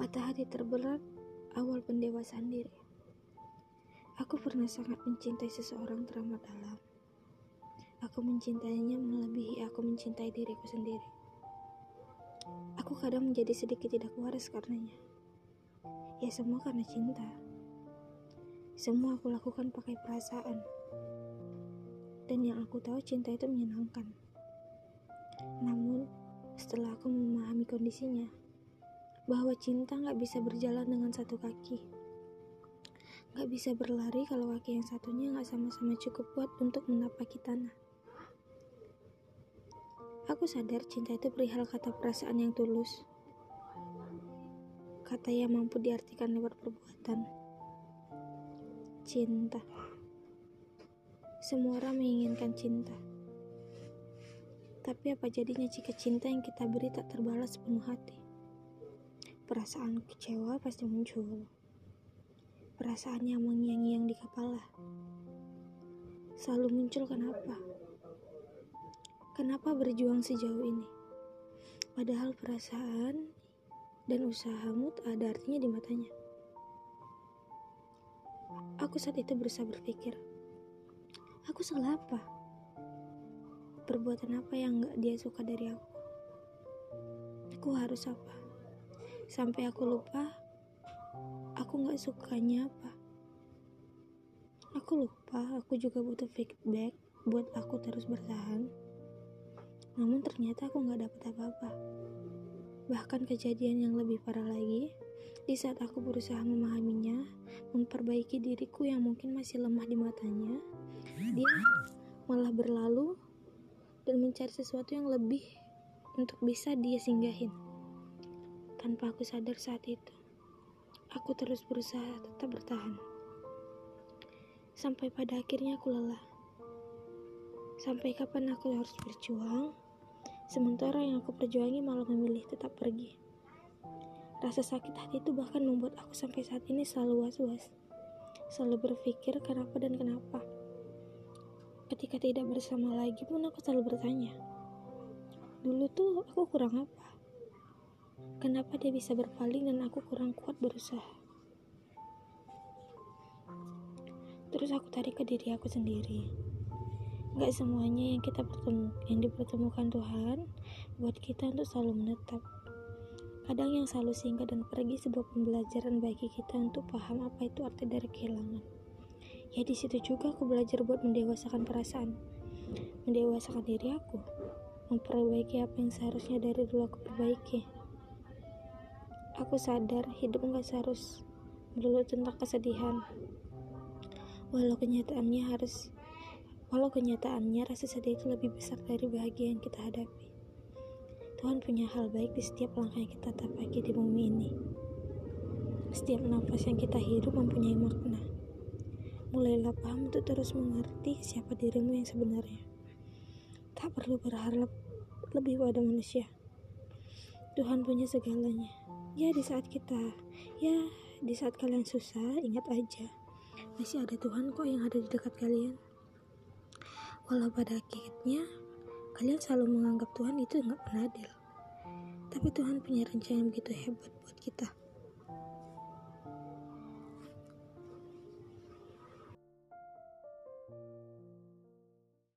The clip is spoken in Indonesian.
Patah hati terberat awal pendewasaan diri. Aku pernah sangat mencintai seseorang teramat dalam. Aku mencintainya melebihi aku mencintai diriku sendiri. Aku kadang menjadi sedikit tidak waras karenanya. Ya semua karena cinta. Semua aku lakukan pakai perasaan. Dan yang aku tahu cinta itu menyenangkan. Namun, setelah aku memahami kondisinya, bahwa cinta nggak bisa berjalan dengan satu kaki. Nggak bisa berlari kalau kaki yang satunya nggak sama-sama cukup kuat untuk menapaki tanah. Aku sadar cinta itu perihal kata perasaan yang tulus. Kata yang mampu diartikan lewat perbuatan. Cinta. Semua orang menginginkan cinta. Tapi apa jadinya jika cinta yang kita beri tak terbalas sepenuh hati? Perasaan kecewa pasti muncul. Perasaan yang mengiang-iang di kepala. Selalu muncul kenapa? Kenapa berjuang sejauh ini? Padahal perasaan dan usahamu tak ada artinya di matanya. Aku saat itu berusaha berpikir, aku salah apa? Perbuatan apa yang gak dia suka dari aku? Aku harus apa? Sampai aku lupa aku nggak sukanya apa. Aku lupa aku juga butuh feedback buat aku terus bertahan. Namun ternyata aku nggak dapat apa-apa. Bahkan kejadian yang lebih parah lagi di saat aku berusaha memahaminya memperbaiki diriku yang mungkin masih lemah di matanya dia malah berlalu dan mencari sesuatu yang lebih untuk bisa dia singgahin tanpa aku sadar saat itu. Aku terus berusaha tetap bertahan. Sampai pada akhirnya aku lelah. Sampai kapan aku harus berjuang, sementara yang aku perjuangi malah memilih tetap pergi. Rasa sakit hati itu bahkan membuat aku sampai saat ini selalu was-was. Selalu berpikir kenapa dan kenapa. Ketika tidak bersama lagi pun aku selalu bertanya. Dulu tuh aku kurang apa? Kenapa dia bisa berpaling dan aku kurang kuat berusaha? Terus aku tarik ke diri aku sendiri. Gak semuanya yang kita bertemu, yang dipertemukan Tuhan buat kita untuk selalu menetap. Kadang yang selalu singgah dan pergi sebuah pembelajaran bagi kita untuk paham apa itu arti dari kehilangan. Ya di situ juga aku belajar buat mendewasakan perasaan, mendewasakan diri aku, memperbaiki apa yang seharusnya dari dulu aku perbaiki. Aku sadar hidup nggak seharus melulu tentang kesedihan. Walau kenyataannya harus Walau kenyataannya rasa sedih itu lebih besar dari bahagia yang kita hadapi. Tuhan punya hal baik di setiap langkah yang kita tapaki di bumi ini. Setiap nafas yang kita hidup mempunyai makna. Mulailah paham untuk terus mengerti siapa dirimu yang sebenarnya. Tak perlu berharap lebih pada manusia. Tuhan punya segalanya ya di saat kita ya di saat kalian susah ingat aja masih ada Tuhan kok yang ada di dekat kalian. Walau pada akhirnya kalian selalu menganggap Tuhan itu nggak pernah adil. Tapi Tuhan punya rencana yang begitu hebat buat kita